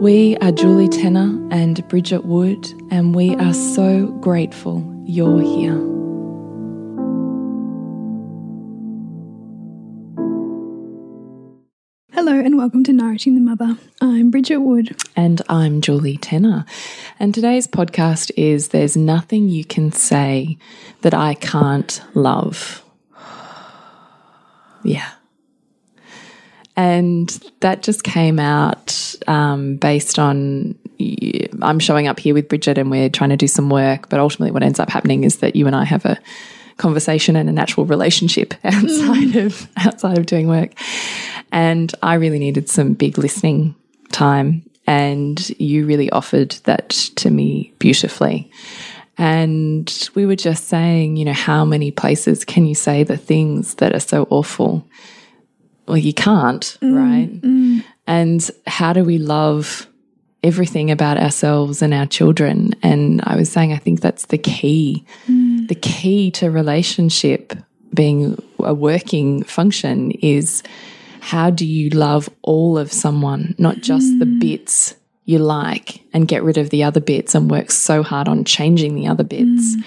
We are Julie Tenner and Bridget Wood, and we are so grateful you're here. Hello and welcome to Nourishing the Mother. I'm Bridget Wood. And I'm Julie Tenner. And today's podcast is There's Nothing You Can Say That I Can't Love. Yeah. And that just came out um, based on I'm showing up here with Bridget and we're trying to do some work. But ultimately, what ends up happening is that you and I have a conversation and a natural relationship outside of outside of doing work. And I really needed some big listening time, and you really offered that to me beautifully. And we were just saying, you know, how many places can you say the things that are so awful? Well, you can't, mm, right? Mm. And how do we love everything about ourselves and our children? And I was saying, I think that's the key. Mm. The key to relationship being a working function is how do you love all of someone, not just the mm. bits you like, and get rid of the other bits and work so hard on changing the other bits, mm.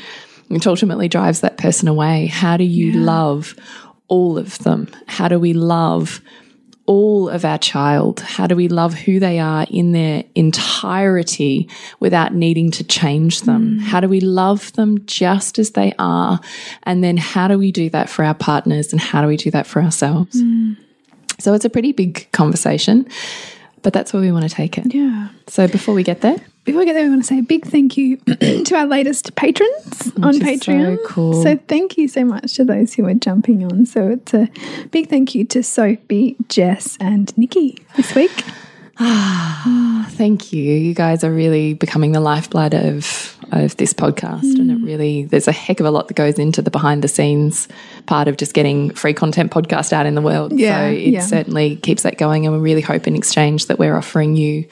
which ultimately drives that person away. How do you yeah. love all of them? How do we love all of our child? How do we love who they are in their entirety without needing to change them? Mm. How do we love them just as they are? And then how do we do that for our partners and how do we do that for ourselves? Mm. So it's a pretty big conversation, but that's where we want to take it. Yeah. So before we get there, before we get there, we want to say a big thank you to our latest patrons Which on Patreon. So, cool. so thank you so much to those who are jumping on. So it's a big thank you to Sophie, Jess, and Nikki this week. Ah, thank you. You guys are really becoming the lifeblood of of this podcast, mm. and it really there's a heck of a lot that goes into the behind the scenes part of just getting free content podcast out in the world. Yeah, so it yeah. certainly keeps that going, and we really hope in exchange that we're offering you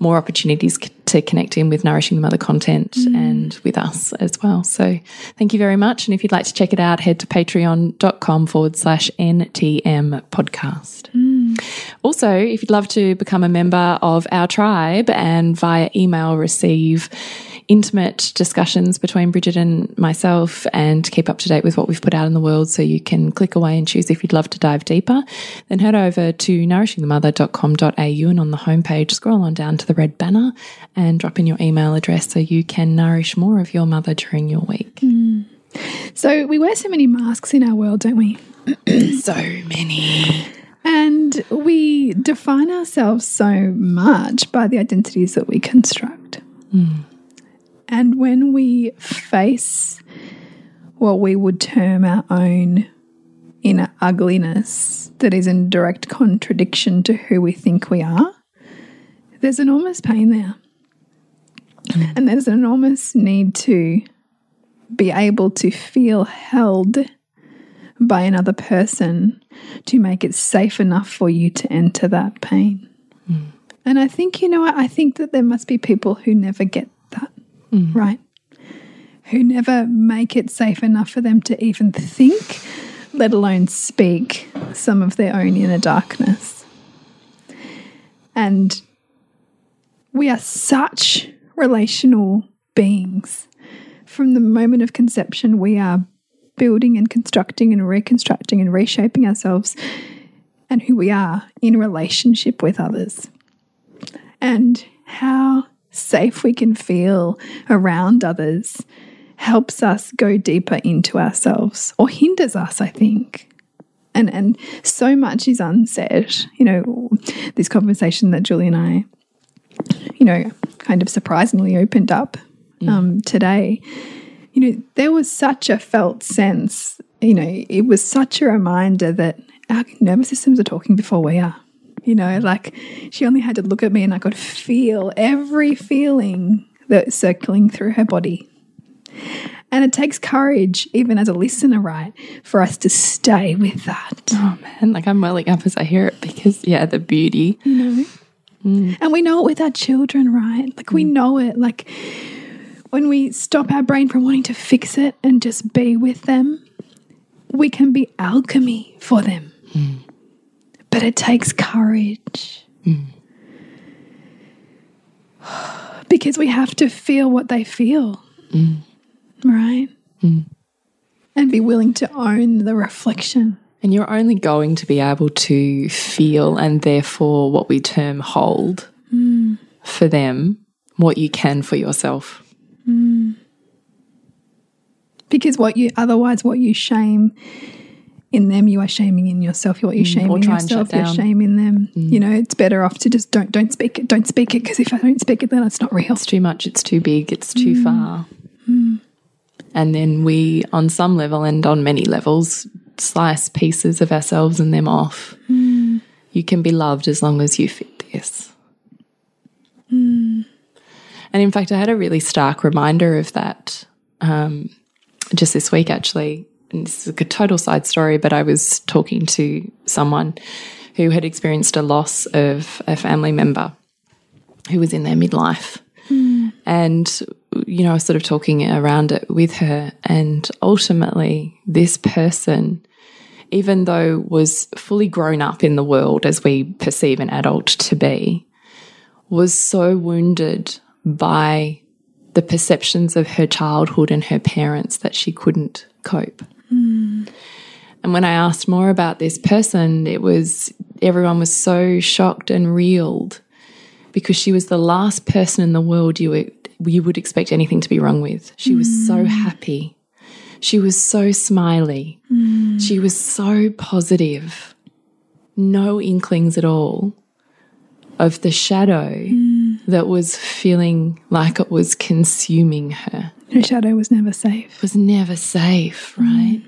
more opportunities to connect in with Nourishing the Mother content mm. and with us as well. So thank you very much. And if you'd like to check it out, head to patreon.com forward slash NTM podcast. Mm. Also, if you'd love to become a member of our tribe and via email receive intimate discussions between Bridget and myself and keep up to date with what we've put out in the world so you can click away and choose if you'd love to dive deeper, then head over to nourishingthemother.com.au and on the homepage, scroll on down to the red banner and drop in your email address so you can nourish more of your mother during your week. Mm. So, we wear so many masks in our world, don't we? so many. And we define ourselves so much by the identities that we construct. Mm. And when we face what we would term our own inner ugliness that is in direct contradiction to who we think we are, there's enormous pain there. Mm. And there's an enormous need to be able to feel held by another person to make it safe enough for you to enter that pain. Mm. And I think, you know, I think that there must be people who never get mm. right? who never make it safe enough for them to even think, let alone speak some of their own inner darkness. And we are such relational beings. From the moment of conception, we are building and constructing and reconstructing and reshaping ourselves and who we are in relationship with others. And how safe we can feel around others helps us go deeper into ourselves or hinders us, I think. And and so much is unsaid. You know, this conversation that Julie and I, you know, kind of surprisingly opened up um, today. You know, there was such a felt sense. You know, it was such a reminder that our nervous systems are talking before we are. You know, like she only had to look at me and I could feel every feeling that's circling through her body. And it takes courage, even as a listener, right, for us to stay with that. Oh man, like I'm welling up as I hear it because, yeah, the beauty. You know? Mm. And we know it with our children, right? Like we know it. Like when we stop our brain from wanting to fix it and just be with them, we can be alchemy for them. Mm. But it takes courage. Mm. because we have to feel what they feel. Mm. Right? And be willing to own the reflection. And you're only going to be able to feel and therefore what we term hold mm. for them what you can for yourself. Mm. Because what you otherwise what you shame in them, you are shaming in yourself. What you mm, shaming yourself, you're shaming them. Mm. You know, it's better off to just don't don't speak it. Don't speak it because if I don't speak it, then it's not real. It's too much. It's too big. It's too mm. far. Mm. And then we, on some level and on many levels, slice pieces of ourselves and them off. Mm. You can be loved as long as you fit this. Mm. And in fact, I had a really stark reminder of that um, just this week, actually. And this is a total side story, but I was talking to someone who had experienced a loss of a family member who was in their midlife. Mm. And, you know, I was sort of talking around it with her. And ultimately, this person, even though was fully grown up in the world as we perceive an adult to be, was so wounded by the perceptions of her childhood and her parents that she couldn't cope. Mm. And when I asked more about this person, it was everyone was so shocked and reeled because she was the last person in the world you would, you would expect anything to be wrong with. She mm. was so happy. She was so smiley. Mm. She was so positive. No inklings at all of the shadow mm. That was feeling like it was consuming her. Her shadow was never safe. Was never safe, right?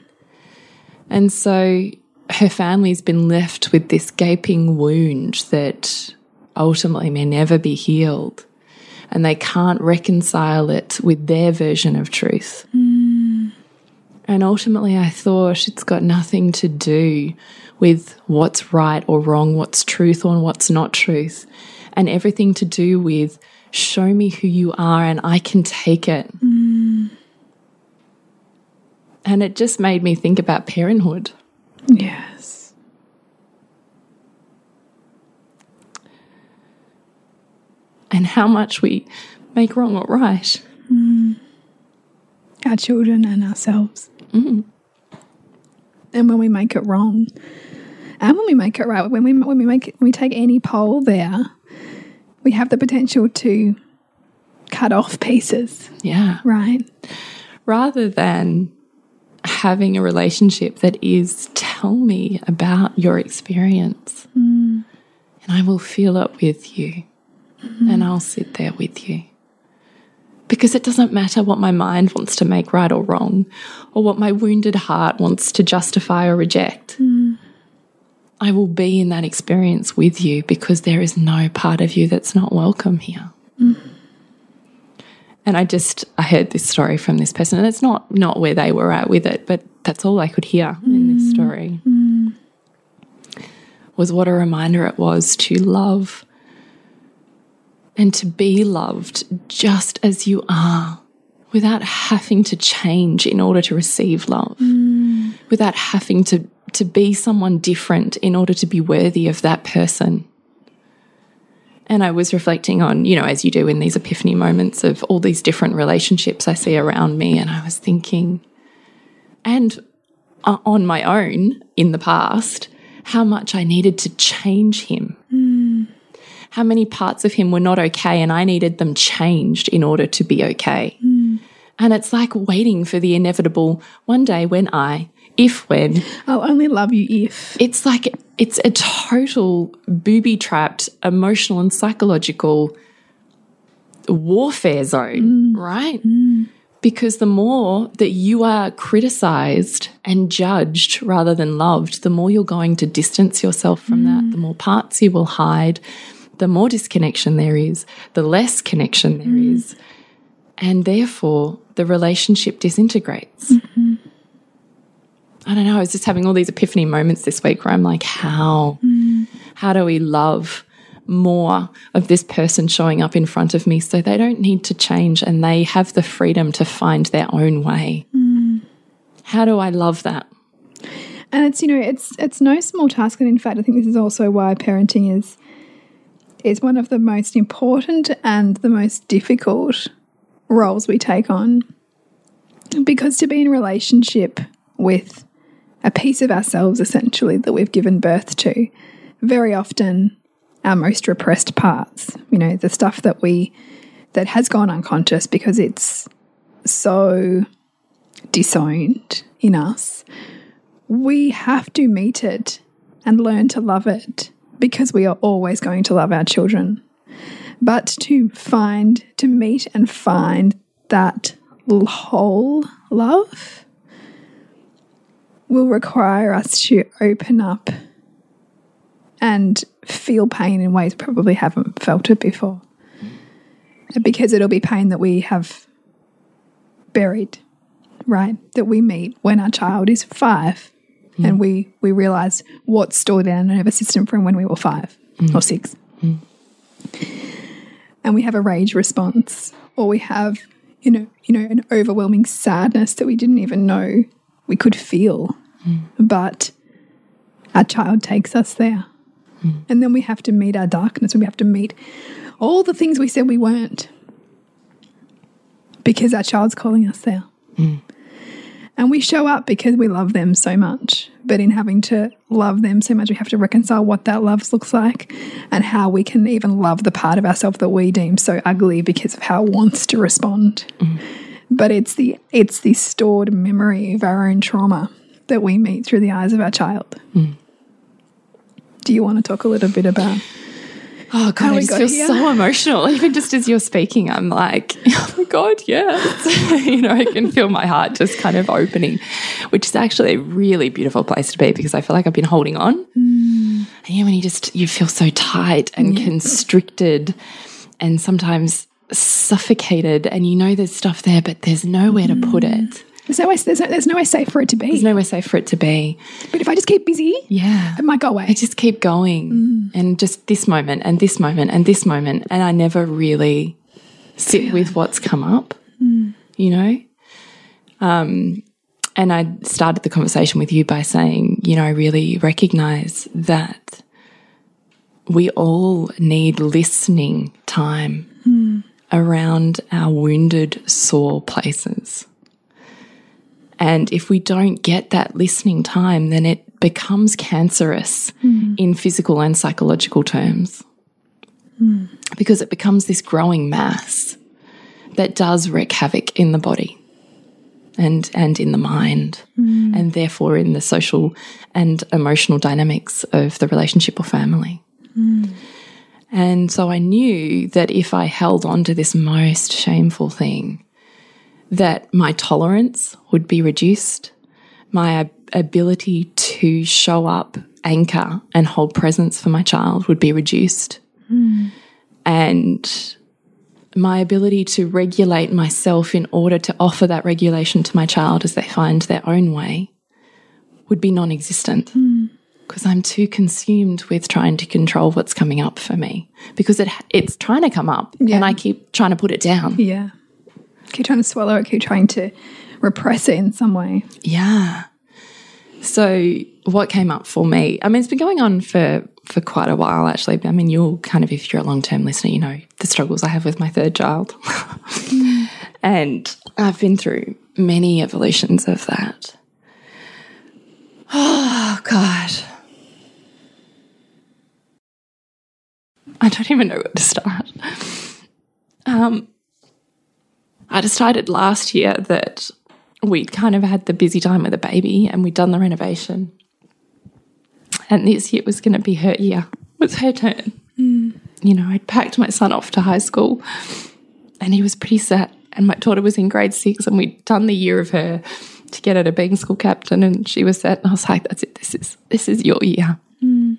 And so her family's been left with this gaping wound that ultimately may never be healed. And they can't reconcile it with their version of truth. Mm. And ultimately, I thought it's got nothing to do with what's right or wrong, what's truth or what's not truth, and everything to do with show me who you are and I can take it. Mm. And it just made me think about parenthood. Yes. and how much we make wrong or right. Mm. Our children and ourselves. Mm. And when we make it wrong, and when we make it right, when we when we make it, when we take any pole there, we have the potential to cut off pieces. Yeah. Right. Rather than having a relationship that is tell me about your experience mm. and I will feel it with you mm-hmm. and I'll sit there with you. Because it doesn't matter what my mind wants to make right or wrong, or what my wounded heart wants to justify or reject. Mm. I will be in that experience with you because there is no part of you that's not welcome here. Mm. And I just I heard this story from this person, and it's not not where they were at with it, but that's all I could hear mm. in this story. Mm. Was what a reminder it was to love and to be loved just as you are without having to change in order to receive love, without having to, to be someone different in order to be worthy of that person. And I was reflecting on, you know, as you do in these epiphany moments of all these different relationships I see around me. And I was thinking, and uh, on my own in the past, how much I needed to change him. How many parts of him were not okay, and I needed them changed in order to be okay. And it's like waiting for the inevitable one day when I, if when, I'll only love you if. it's like it's a total booby trapped emotional and psychological warfare zone, mm. right? Mm. Because the more that you are criticized and judged rather than loved, the more you're going to distance yourself from that, mm. the more parts you will hide, the more disconnection there is, the less connection there is, and therefore the relationship disintegrates. Mm-hmm. I don't know. I was just having all these epiphany moments this week where I'm like, how, how do we love more of this person showing up in front of me so they don't need to change and they have the freedom to find their own way? How do I love that? And it's you know it's it's no small task, and in fact, I think this is also why parenting is is one of the most important and the most difficult roles we take on. Because to be in relationship with a piece of ourselves, essentially that we've given birth to, very often our most repressed parts, you know, the stuff that we that has gone unconscious because it's so disowned in us we have to meet it and learn to love it because we are always going to love our children. But to find, to meet and find that whole love will require us to open up and feel pain in ways probably haven't felt it before. Because it'll be pain that we have buried, right? That we meet when our child is five hmm. and we we realize what's stored in our nervous system from when we were five hmm. or six. And we have a rage response, or we have, you know, you know, an overwhelming sadness that we didn't even know we could feel. But our child takes us there. And then we have to meet our darkness, we have to meet all the things we said we weren't. Because our child's calling us there. And we show up because we love them so much. But in having to love them so much, we have to reconcile what that love looks like and how we can even love the part of ourselves that we deem so ugly because of how it wants to respond. But it's the it's the stored memory of our own trauma that we meet through the eyes of our child. Do you want to talk a little bit about Oh God, I just feel here. so emotional. Even just as you're speaking, I'm like, oh my God, yes. you know, I can feel my heart just kind of opening, which is actually a really beautiful place to be because I feel like I've been holding on. Mm. And yeah, when you just you feel so tight and constricted and sometimes suffocated and you know there's stuff there, but there's nowhere to put mm. it. There's no way there's no, there's no way safe for it to be. There's nowhere safe for it to be. but if I just keep busy, Yeah. it might go away. I just keep going mm. and just this moment and this moment and this moment. And I never really sit with what's come up, mm. you know? Um, and I started the conversation with you by saying, you know, I really recognize that we all need listening time mm. around our wounded, sore places. And if we don't get that listening time, then it becomes cancerous hmm. in physical and psychological terms. Hmm. Because it becomes this growing mass that does wreak havoc in the body and, and in the mind, hmm. and therefore in the social and emotional dynamics of the relationship or family. And so I knew that if I held on to this most shameful thing, that my tolerance would be reduced, my ability to show up, anchor, and hold presence for my child would be reduced. Hmm. And my ability to regulate myself in order to offer that regulation to my child as they find their own way would be non existent hmm. because I'm too consumed with trying to control what's coming up for me because it it's trying to come up and I keep trying to put it down. yeah. Keep trying to swallow it, keep trying to repress it in some way. Yeah. So what came up for me? I mean, it's been going on for for quite a while actually. I mean, you'll kind of, if you're a long term listener, you know the struggles I have with my third child, and I've been through many evolutions of that. Oh God. I don't even know where to start. Um, I decided last year that we'd kind of had the busy time with the baby and we'd done the renovation. And this year was going to be her year. It was her turn. Mm. You know, I'd packed my son off to high school and he was pretty set. And my daughter was in grade six and we'd done the year of her to get her to being school captain and she was set. And I was like, that's it. This is, this is your year. Mm.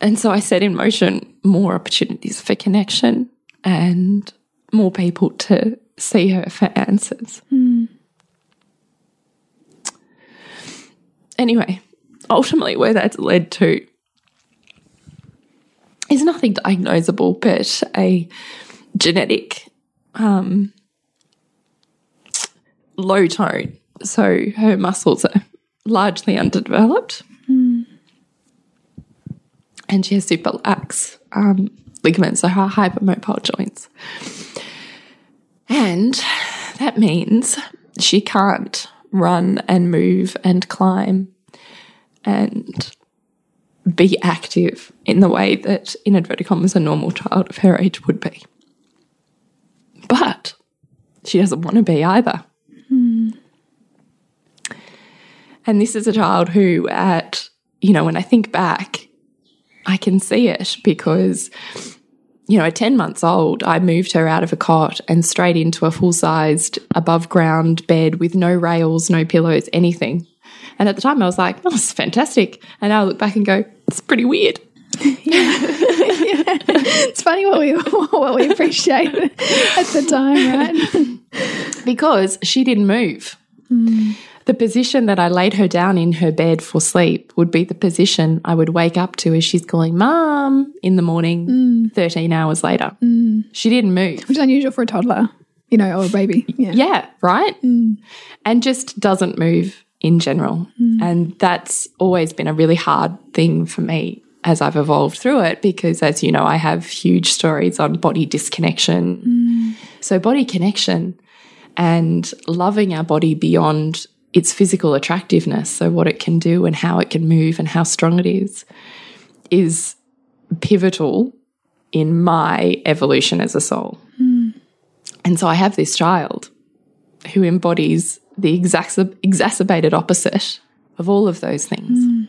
And so I set in motion more opportunities for connection and more people to see her for answers. Mm. Anyway, ultimately, where that's led to is nothing diagnosable but a genetic um, low tone. So her muscles are largely underdeveloped. Mm. And she has super lax um, ligaments, so her hypermobile joints. And that means she can't run and move and climb and be active in the way that, in inverted commas, a normal child of her age would be. But she doesn't want to be either. Mm. And this is a child who, at, you know, when I think back, I can see it because you know, at 10 months old, I moved her out of a cot and straight into a full sized above ground bed with no rails, no pillows, anything. And at the time, I was like, oh, fantastic. And now I look back and go, it's pretty weird. yeah. It's funny what we what we appreciate at the time, right? because she didn't move. Mm the position that I laid her down in her bed for sleep would be the position I would wake up to as she's calling mom in the morning, mm. 13 hours later. Mm. She didn't move. Which is unusual for a toddler, you know, or a baby. Yeah, yeah right? Mm. And just doesn't move in general. Mm. And that's always been a really hard thing for me as I've evolved through it because, as you know, I have huge stories on body disconnection. Mm. So, body connection and loving our body beyond its physical attractiveness, so what it can do and how it can move and how strong it is, is pivotal in my evolution as a soul. Mm. And so I have this child who embodies the exacerb exacerbated opposite of all of those things. Mm.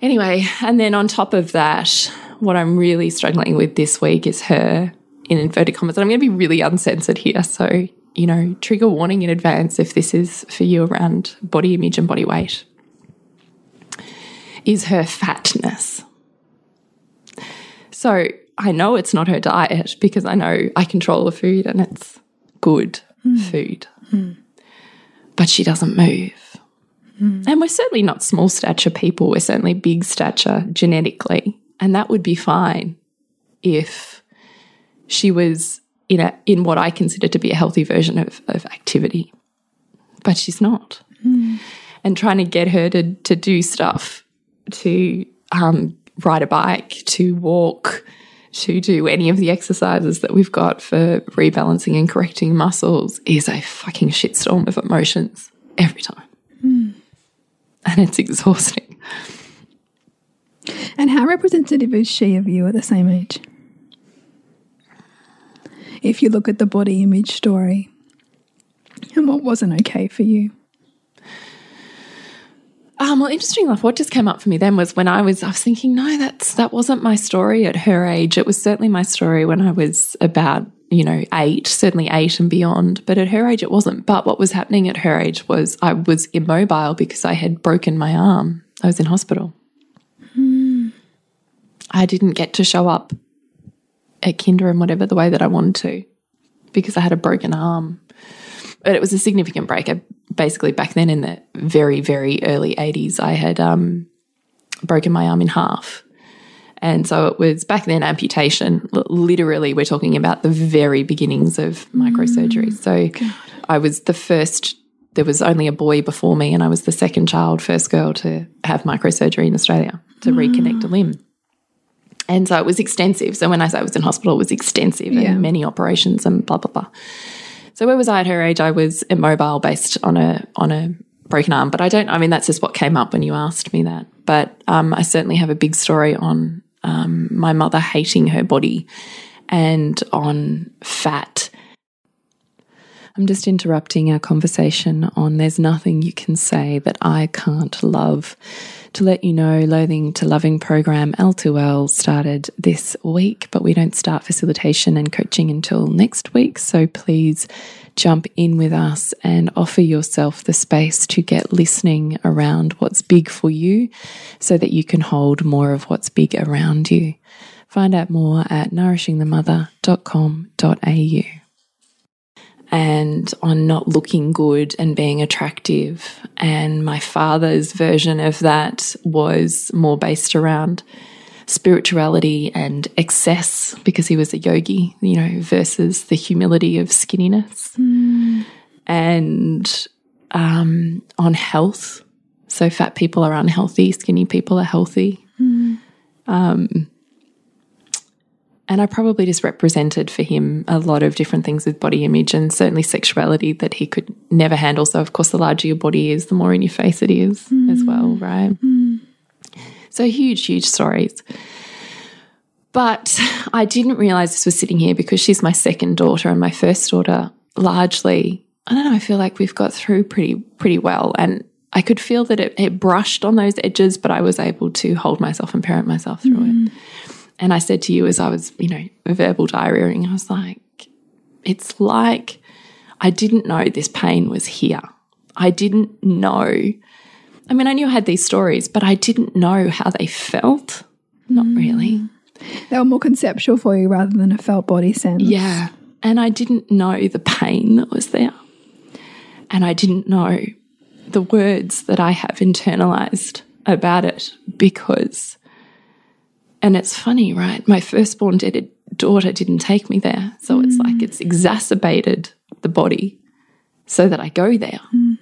Anyway, and then on top of that, what I'm really struggling with this week is her in inverted commas. And I'm going to be really uncensored here. So you know, trigger warning in advance if this is for you around body image and body weight, is her fatness. So I know it's not her diet because I know I control the food and it's good mm. food. Mm. But she doesn't move. Mm. And we're certainly not small stature people, we're certainly big stature genetically. And that would be fine if she was in a in what I consider to be a healthy version of, of activity. But she's not. Mm. And trying to get her to to do stuff, to um, ride a bike, to walk, to do any of the exercises that we've got for rebalancing and correcting muscles is a fucking shitstorm of emotions every time. Mm. And it's exhausting. And how representative is she of you at the same age? If you look at the body image story and what wasn't okay for you? Um, well, interesting enough, what just came up for me then was when I was, I was thinking, no, that's that wasn't my story at her age. It was certainly my story when I was about, you know, eight, certainly eight and beyond. But at her age, it wasn't. But what was happening at her age was I was immobile because I had broken my arm. I was in hospital. Hmm. I didn't get to show up at kinder and whatever the way that I wanted to because I had a broken arm. But it was a significant break. I, basically, back then in the very, very early 80s, I had um, broken my arm in half. And so it was back then amputation. Literally, we're talking about the very beginnings of microsurgery. So I was the first, there was only a boy before me, and I was the second child, first girl to have microsurgery in Australia to reconnect a limb. And so it was extensive. So when I say I was in hospital, it was extensive Yeah. and many operations and blah, blah, blah. So where was I at her age? I was immobile based on a on a broken arm. But I don't I mean that's just what came up when you asked me that. But um, I certainly have a big story on um, my mother hating her body and on fat. I'm just interrupting our conversation on There's Nothing You Can Say That I Can't Love. To let you know, Loathing to Loving program L2L started this week, but we don't start facilitation and coaching until next week. So please jump in with us and offer yourself the space to get listening around what's big for you so that you can hold more of what's big around you. Find out more at nourishingthemother.com.au and on not looking good and being attractive. And my father's version of that was more based around spirituality and excess because he was a yogi, you know, versus the humility of skinniness. And um, on health. So fat people are unhealthy, skinny people are healthy. Um, and I probably just represented for him a lot of different things with body image and certainly sexuality that he could never handle. So, of course, the larger your body is, the more in your face it is as well, mm. right? Mm. So, huge, huge stories. But I didn't realize this was sitting here because she's my second daughter and my first daughter largely, I don't know, I feel like we've got through pretty, pretty well. And I could feel that it, it brushed on those edges, but I was able to hold myself and parent myself through it. Mm. And I said to you as I was, you know, verbal diarrheaing, I was like, it's like I didn't know this pain was here. I didn't know. I mean, I knew I had these stories, but I didn't know how they felt. Not mm. really. They were more conceptual for you rather than a felt body sense. Yeah. And I didn't know the pain that was there. And I didn't know the words that I have internalized about it because, and it's funny, right? My firstborn dead daughter didn't take me there. So it's like mm. it's exacerbated the body so that I go there. Mm.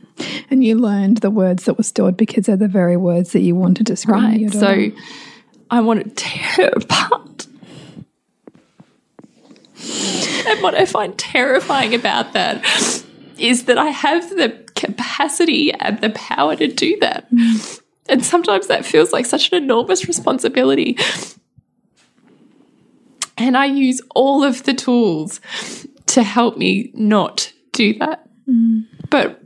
And you learned the words that were stored because they're the very words that you wanted to scream your Right. So I want to tear apart. And what I find terrifying about that is that I have the capacity and the power to do that. Mm. And sometimes that feels like such an enormous responsibility. And I use all of the tools to help me not do that. Mm. But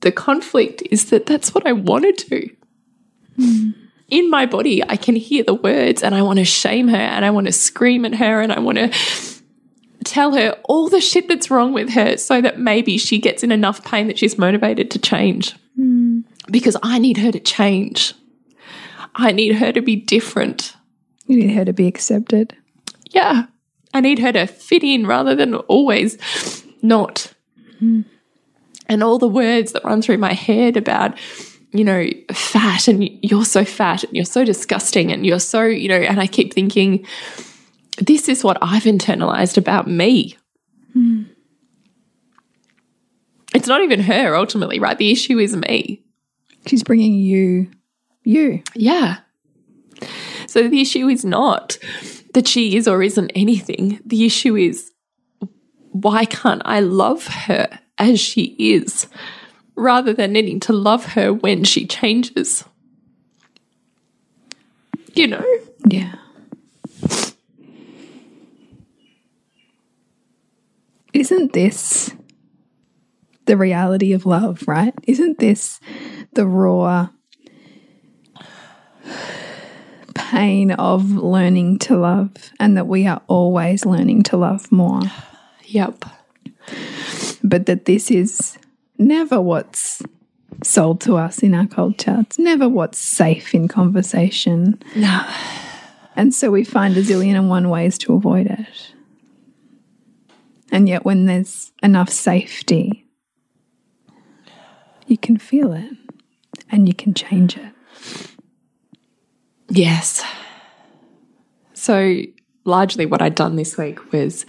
the conflict is that that's what I want to do mm. in my body, I can hear the words and I want to shame her and I want to scream at her and I want to tell her all the shit that's wrong with her so that maybe she gets in enough pain that she's motivated to change. Mm. Because I need her to change. I need her to be different. you need her to be accepted. Yeah. I need her to fit in rather than always not. And all the words that run through my head about, you know, fat and you're so fat and you're so disgusting and you're so, you know, and I keep thinking, this is what I've internalized about me. Hmm. It's not even her ultimately, right? The issue is me. She's bringing you, you. Yeah. So the issue is not that she is or isn't anything. The issue is why can't I love her as she is rather than needing to love her when she changes? You know? Yeah. Isn't this the reality of love, right? Isn't this the raw pain of learning to love and that we are always learning to love more? Yep. But that this is never what's sold to us in our culture. It's never what's safe in conversation. No. And so we find a zillion and one ways to avoid it. And yet, when there's enough safety, you can feel it and you can change it. Yes. So, largely what I'd done this week was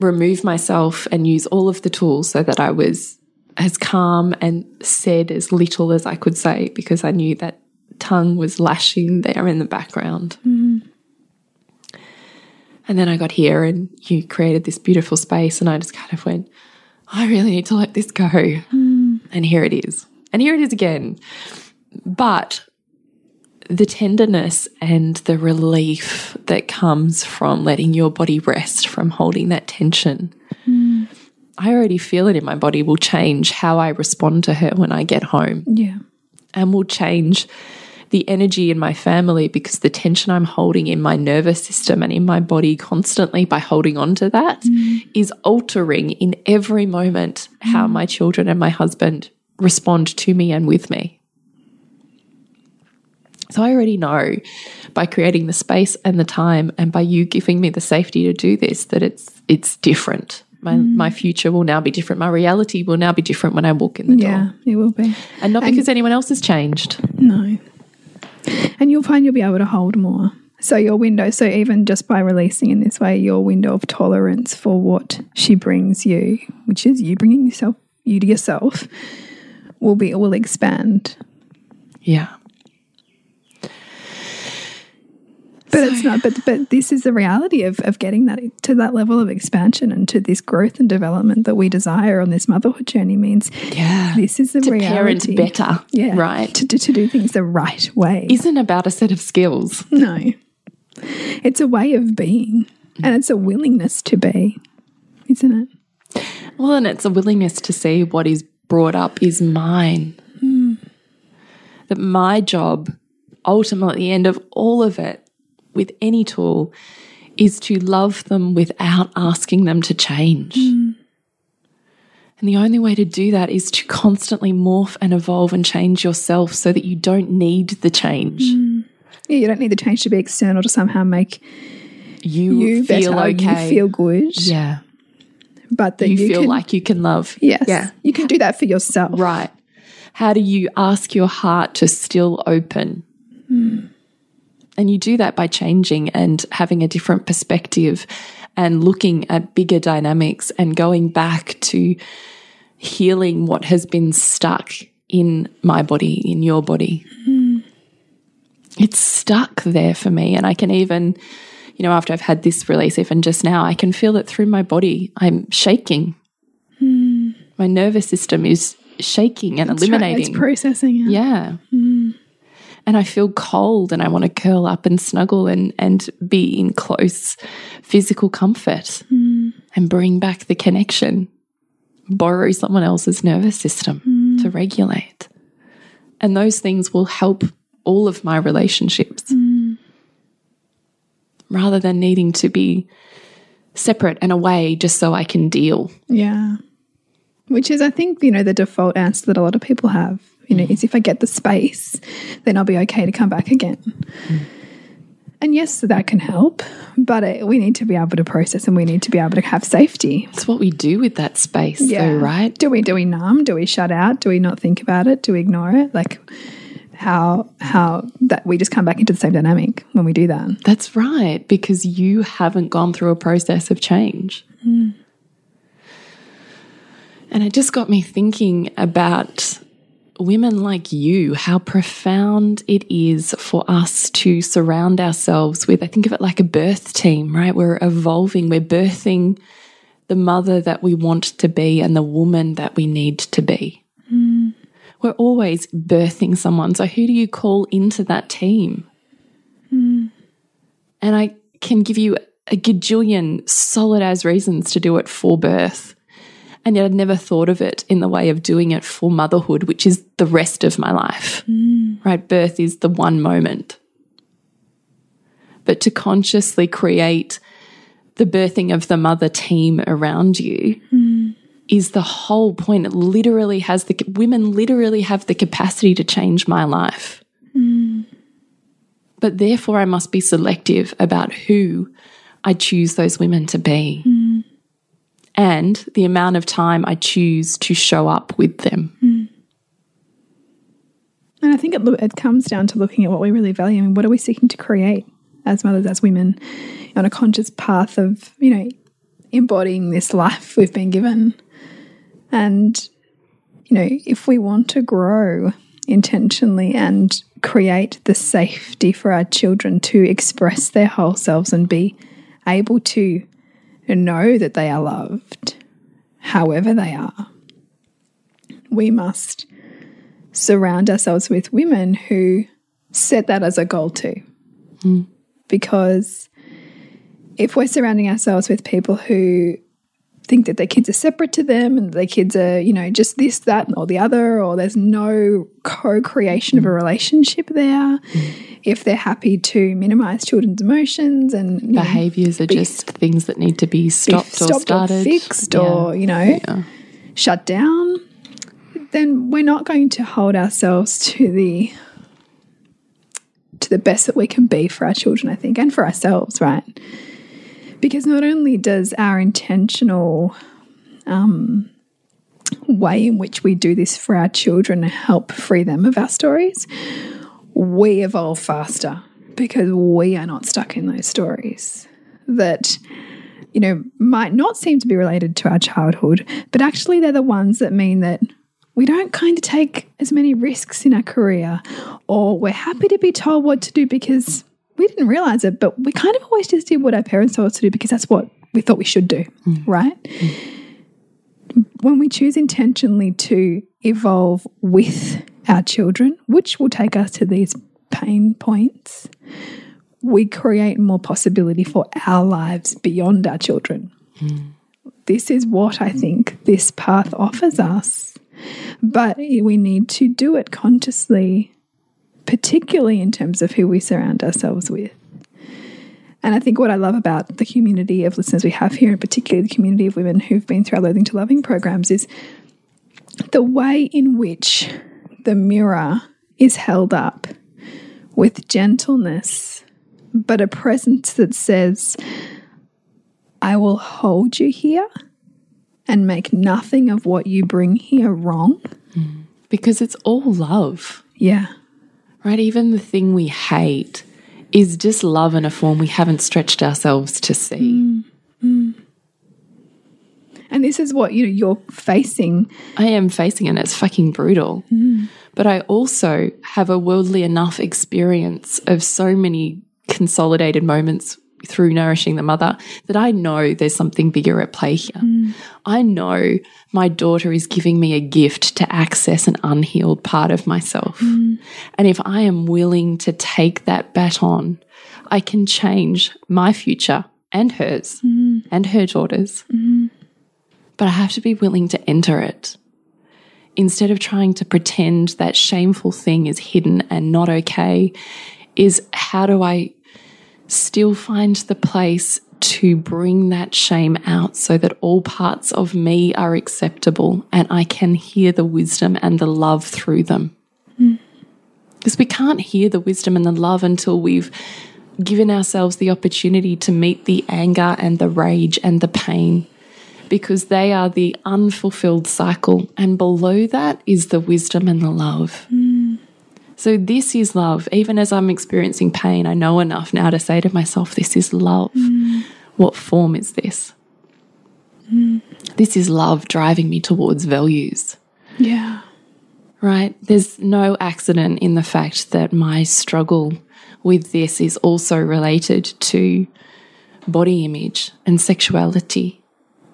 remove myself and use all of the tools so that I was as calm and said as little as I could say because I knew that tongue was lashing there in the background. Mm. And then I got here and you created this beautiful space, and I just kind of went, I really need to let this go. Mm. And here it is. And here it is again. But the tenderness and the relief that comes from letting your body rest, from holding that tension, Mm. I already feel it in my body will change how I respond to her when I get home Yeah. and will change the energy in my family because the tension I'm holding in my nervous system and in my body constantly by holding on to that is altering in every moment how my children and my husband respond to me and with me. So I already know by creating the space and the time and by you giving me the safety to do this that it's it's different. My mm-hmm. my future will now be different. My reality will now be different when I walk in the door. Yeah, it will be. And not because anyone else has changed. No. And you'll find you'll be able to hold more. So your window, so even just by releasing in this way, your window of tolerance for what she brings you, which is you bringing yourself, you to yourself, will be will expand. Yeah. But it's not. But but this is the reality of of getting that to that level of expansion and to this growth and development that we desire on this motherhood journey means. Yeah. This is the to reality. parent better. Yeah. Right. To, to, to do things the right way. Isn't about a set of skills. No. It's a way of being and it's a willingness to be, isn't it? Well, and it's a willingness to see what is brought up is mine. That my job, ultimately, the end of all of it, with any tool, is to love them without asking them to change. And the only way to do that is to constantly morph and evolve and change yourself so that you don't need the change. Yeah, you don't need the change to be external to somehow make You, you feel better, okay. you feel good, yeah. But that You, you, feel can, like you can love. yes, Yeah. you can do that for yourself. Right. How do you ask your heart to still open? Hmm. And you do that by changing and having a different perspective and looking at bigger dynamics and going back to healing what has been stuck in my body, in your body. Hmm. It's stuck there for me. And I can even, you know, after I've had this release, even just now, I can feel it through my body. I'm shaking. Hmm. My nervous system is shaking and That's right, eliminating. It's processing it. Yeah. Hmm. And I feel cold and I want to curl up and snuggle and, and be in close physical comfort hmm. and bring back the connection, borrow someone else's nervous system to regulate. And those things will help all of my relationships rather than needing to be separate and away just so I can deal. Yeah. Which is, I think, you know, the default answer that a lot of people have, you know, mm. is if I get the space, then I'll be okay to come back again. Mm. And yes, that can help, but it, we need to be able to process and we need to be able to have safety. It's what we do with that space, though, right? Do we do we numb? Do we shut out? Do we not think about it? Do we ignore it? Like how how that we just come back into the same dynamic when we do that. That's right, because you haven't gone through a process of change. And it just got me thinking about women like you, how profound it is for us to surround ourselves with. I think of it like a birth team, right? We're evolving, we're birthing the mother that we want to be and the woman that we need to be. We're always birthing someone. So, who do you call into that team? Hmm. And I can give you a gajillion solid as reasons to do it for birth. And yet I'd never thought of it in the way of doing it for motherhood, which is the rest of my life. Hmm. Right? Birth is the one moment. But to consciously create the birthing of the mother team around you hmm. Is the whole point. It literally has the women literally have the capacity to change my life. Mm. But therefore, I must be selective about who I choose those women to be mm. and the amount of time I choose to show up with them. Mm. And I think it, it comes down to looking at what we really value I and what are we seeking to create as mothers, as women, on a conscious path of, you know, embodying this life we've been given. And, you know, if we want to grow intentionally and create the safety for our children to express their whole selves and be able to know that they are loved, however they are, we must surround ourselves with women who set that as a goal too. Mm. Because if we're surrounding ourselves with people who think that their kids are separate to them and their kids are, you know, just this, that, or the other, or there's no co creation of a relationship there. Mm. If they're happy to minimize children's emotions and behaviors know, are just things that need to be stopped, stopped or started, or fixed, yeah. or, you know, yeah. shut down, then we're not going to hold ourselves to the to the best that we can be for our children, I think, and for ourselves, right? Because not only does our intentional um, way in which we do this for our children help free them of our stories, we evolve faster because we are not stuck in those stories that you know might not seem to be related to our childhood but actually they're the ones that mean that we don't kind of take as many risks in our career, or we're happy to be told what to do because we didn't realize it, but we kind of always just did what our parents told us to do because that's what we thought we should do, mm. right? Mm. When we choose intentionally to evolve with our children, which will take us to these pain points, we create more possibility for our lives beyond our children. Mm. This is what I think this path offers us but we need to do it consciously, particularly in terms of who we surround ourselves with. And I think what I love about the community of listeners we have here, and particularly the community of women who've been through our Loathing to Loving programs, is the way in which the mirror is held up with gentleness, but a presence that says, I will hold you here and make nothing of what you bring here wrong. Mm. Because it's all love. Yeah. Right? Even the thing we hate is just love in a form we haven't stretched ourselves to see. Mm. Mm. And this is what you know you're facing. I am facing and it's fucking brutal. Mm. But I also have a worldly enough experience of so many consolidated moments through nourishing the mother that I know there's something bigger at play here. Mm. I know my daughter is giving me a gift to access an unhealed part of myself. Mm. And if I am willing to take that baton, I can change my future and hers mm. and her daughter's. Mm. But I have to be willing to enter it. Instead of trying to pretend that shameful thing is hidden and not okay, is how do I still find the place to bring that shame out so that all parts of me are acceptable and I can hear the wisdom and the love through them. Because mm. we can't hear the wisdom and the love until we've given ourselves the opportunity to meet the anger and the rage and the pain because they are the unfulfilled cycle. And below that is the wisdom and the love. Mm. So, this is love. Even as I'm experiencing pain, I know enough now to say to myself, This is love. Mm. What form is this? Mm. This is love driving me towards values. Yeah. Right? There's no accident in the fact that my struggle with this is also related to body image and sexuality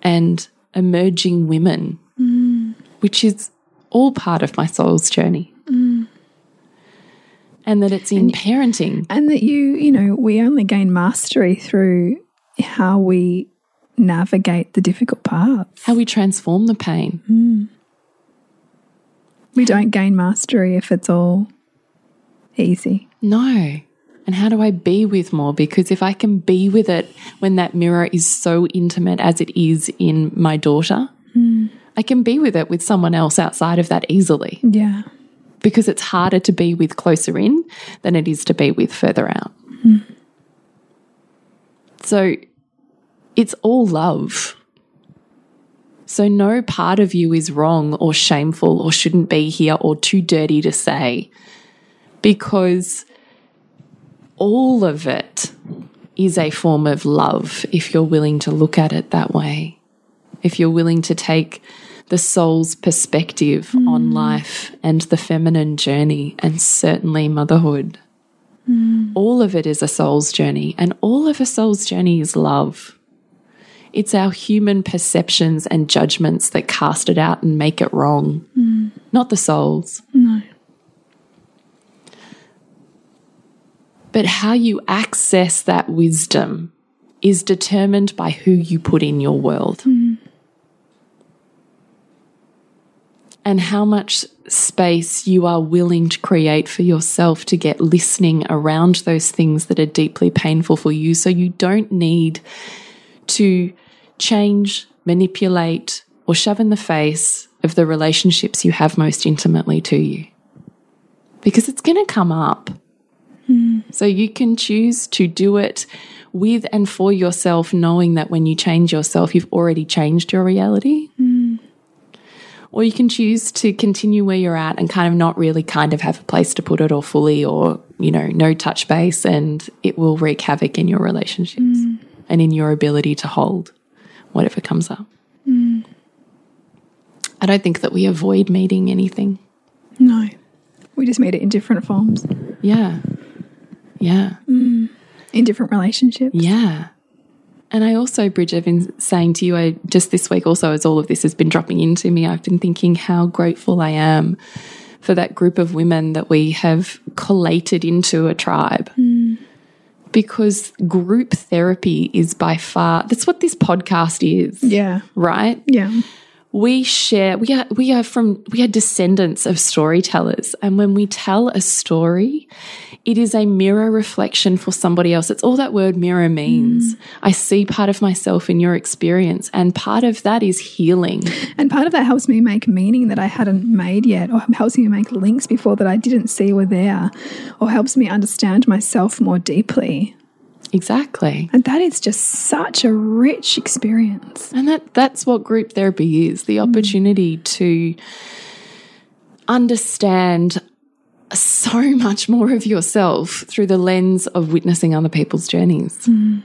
and emerging women, mm. which is all part of my soul's journey. And that it's in and, parenting and that you you know we only gain mastery through how we navigate the difficult parts how we transform the pain mm. we don't gain mastery if it's all easy no and how do I be with more? Because if I can be with it when that mirror is so intimate as it is in my daughter, mm. I can be with it with someone else outside of that easily. Yeah because it's harder to be with closer in than it is to be with further out. Mm. So it's all love. So no part of you is wrong or shameful or shouldn't be here or too dirty to say because all of it is a form of love if you're willing to look at it that way. If you're willing to take the soul's perspective mm. on life and the feminine journey, and certainly motherhood. Mm. All of it is a soul's journey, and all of a soul's journey is love. It's our human perceptions and judgments that cast it out and make it wrong, mm. not the soul's. No. But how you access that wisdom is determined by who you put in your world. Mm. And how much space you are willing to create for yourself to get listening around those things that are deeply painful for you. So you don't need to change, manipulate, or shove in the face of the relationships you have most intimately to you. Because it's going to come up. Mm. So you can choose to do it with and for yourself, knowing that when you change yourself, you've already changed your reality. Or you can choose to continue where you're at and kind of not really kind of have a place to put it or fully or, you know, no touch base and it will wreak havoc in your relationships mm. and in your ability to hold whatever comes up. Mm. I don't think that we avoid meeting anything. No. We just meet it in different forms. Yeah. Yeah. Mm. In different relationships. Yeah. And I also, Bridge, I've been saying to you, I just this week also, as all of this has been dropping into me, I've been thinking how grateful I am for that group of women that we have collated into a tribe. Mm. Because group therapy is by far, that's what this podcast is. Yeah. Right? Yeah we share we are we are from we are descendants of storytellers and when we tell a story it is a mirror reflection for somebody else it's all that word mirror means mm. i see part of myself in your experience and part of that is healing and part of that helps me make meaning that i hadn't made yet or helps me make links before that i didn't see were there or helps me understand myself more deeply Exactly. And that is just such a rich experience. And that that's what group therapy is, the opportunity mm. to understand so much more of yourself through the lens of witnessing other people's journeys. Mm.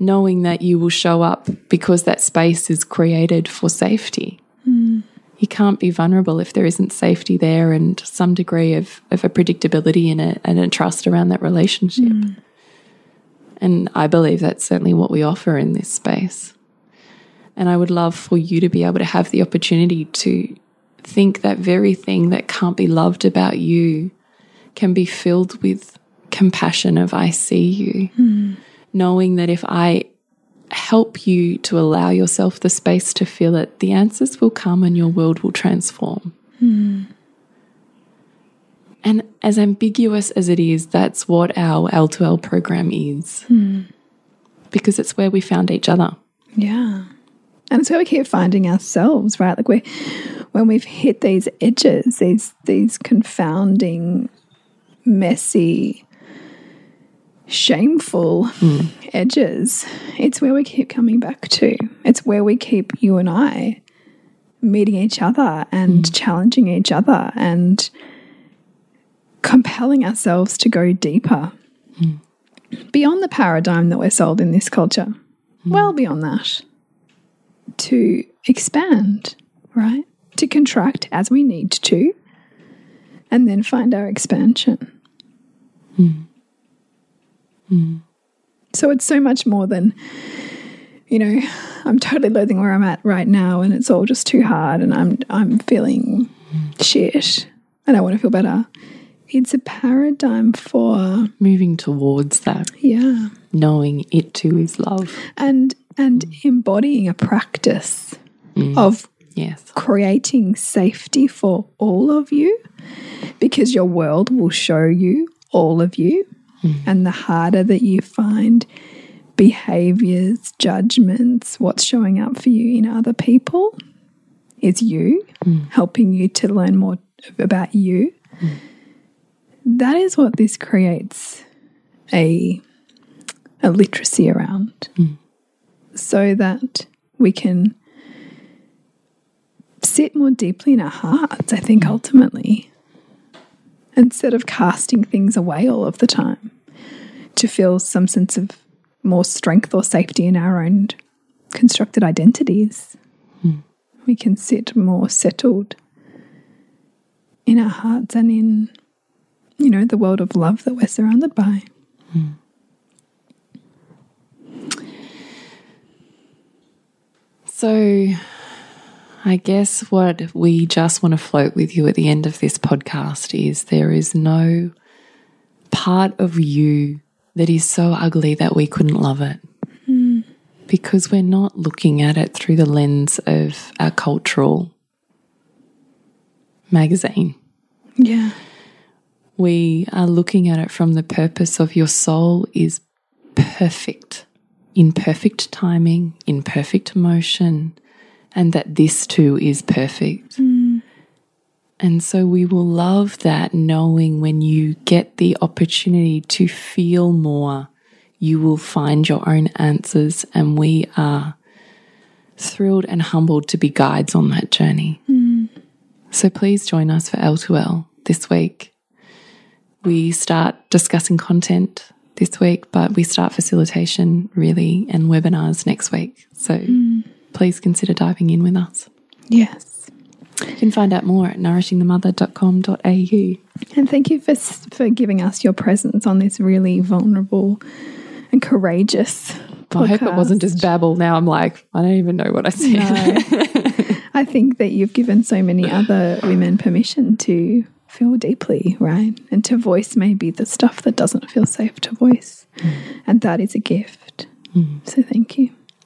Knowing that you will show up because that space is created for safety. Mm. You can't be vulnerable if there isn't safety there and some degree of, of a predictability in it and a trust around that relationship. Mm. And I believe that's certainly what we offer in this space. And I would love for you to be able to have the opportunity to think that very thing that can't be loved about you can be filled with compassion of I see you. Mm. Knowing that if I help you to allow yourself the space to feel it, the answers will come and your world will transform. Mm. And as ambiguous as it is, that's what our L2L program is. Hmm. Because it's where we found each other. Yeah. And it's where we keep finding ourselves, right? Like we when we've hit these edges, these these confounding, messy, shameful mm. edges, it's where we keep coming back to. It's where we keep you and I meeting each other and mm. challenging each other and compelling ourselves to go deeper mm. beyond the paradigm that we're sold in this culture, mm. well beyond that, to expand, right? To contract as we need to, and then find our expansion. Mm. So it's so much more than, you know, I'm totally loathing where I'm at right now, and it's all just too hard, and I'm I'm feeling shit, and I want to feel better it's a paradigm for moving towards that. Yeah. Knowing it too is love. And and embodying a practice mm. of yes. creating safety for all of you because your world will show you all of you. Mm. And the harder that you find behaviors, judgments, what's showing up for you in other people is you, mm. helping you to learn more about you. Mm that is what this creates a, a literacy around so that we can sit more deeply in our hearts, I think, ultimately, instead of casting things away all of the time. to feel some sense of more strength or safety in our own constructed identities. Mm. We can sit more settled in our hearts and in, you know, the world of love that we're surrounded by. Mm. So, I guess what we just want to float with you at the end of this podcast is there is no part of you that is so ugly that we couldn't love it. Mm. Because we're not looking at it through the lens of our cultural magazine. Yeah. We are looking at it from the purpose of your soul is perfect in perfect timing, in perfect motion, and that this too is perfect. Mm. And so we will love that knowing when you get the opportunity to feel more, you will find your own answers. And we are thrilled and humbled to be guides on that journey. Mm. So please join us for L2L this week. We start discussing content this week, but we start facilitation really and webinars next week. So mm. Please consider diving in with us. Yes. You can find out more at nourishingthemother.com.au. And thank you for, for giving us your presence on this really vulnerable and courageous podcast. I hope it wasn't just babble. Now I'm like, I don't even know what I said. No. I think that you've given so many other women permission to feel deeply, right? And to voice maybe the stuff that doesn't feel safe to voice. Mm. And that is a gift. Mm. So thank you.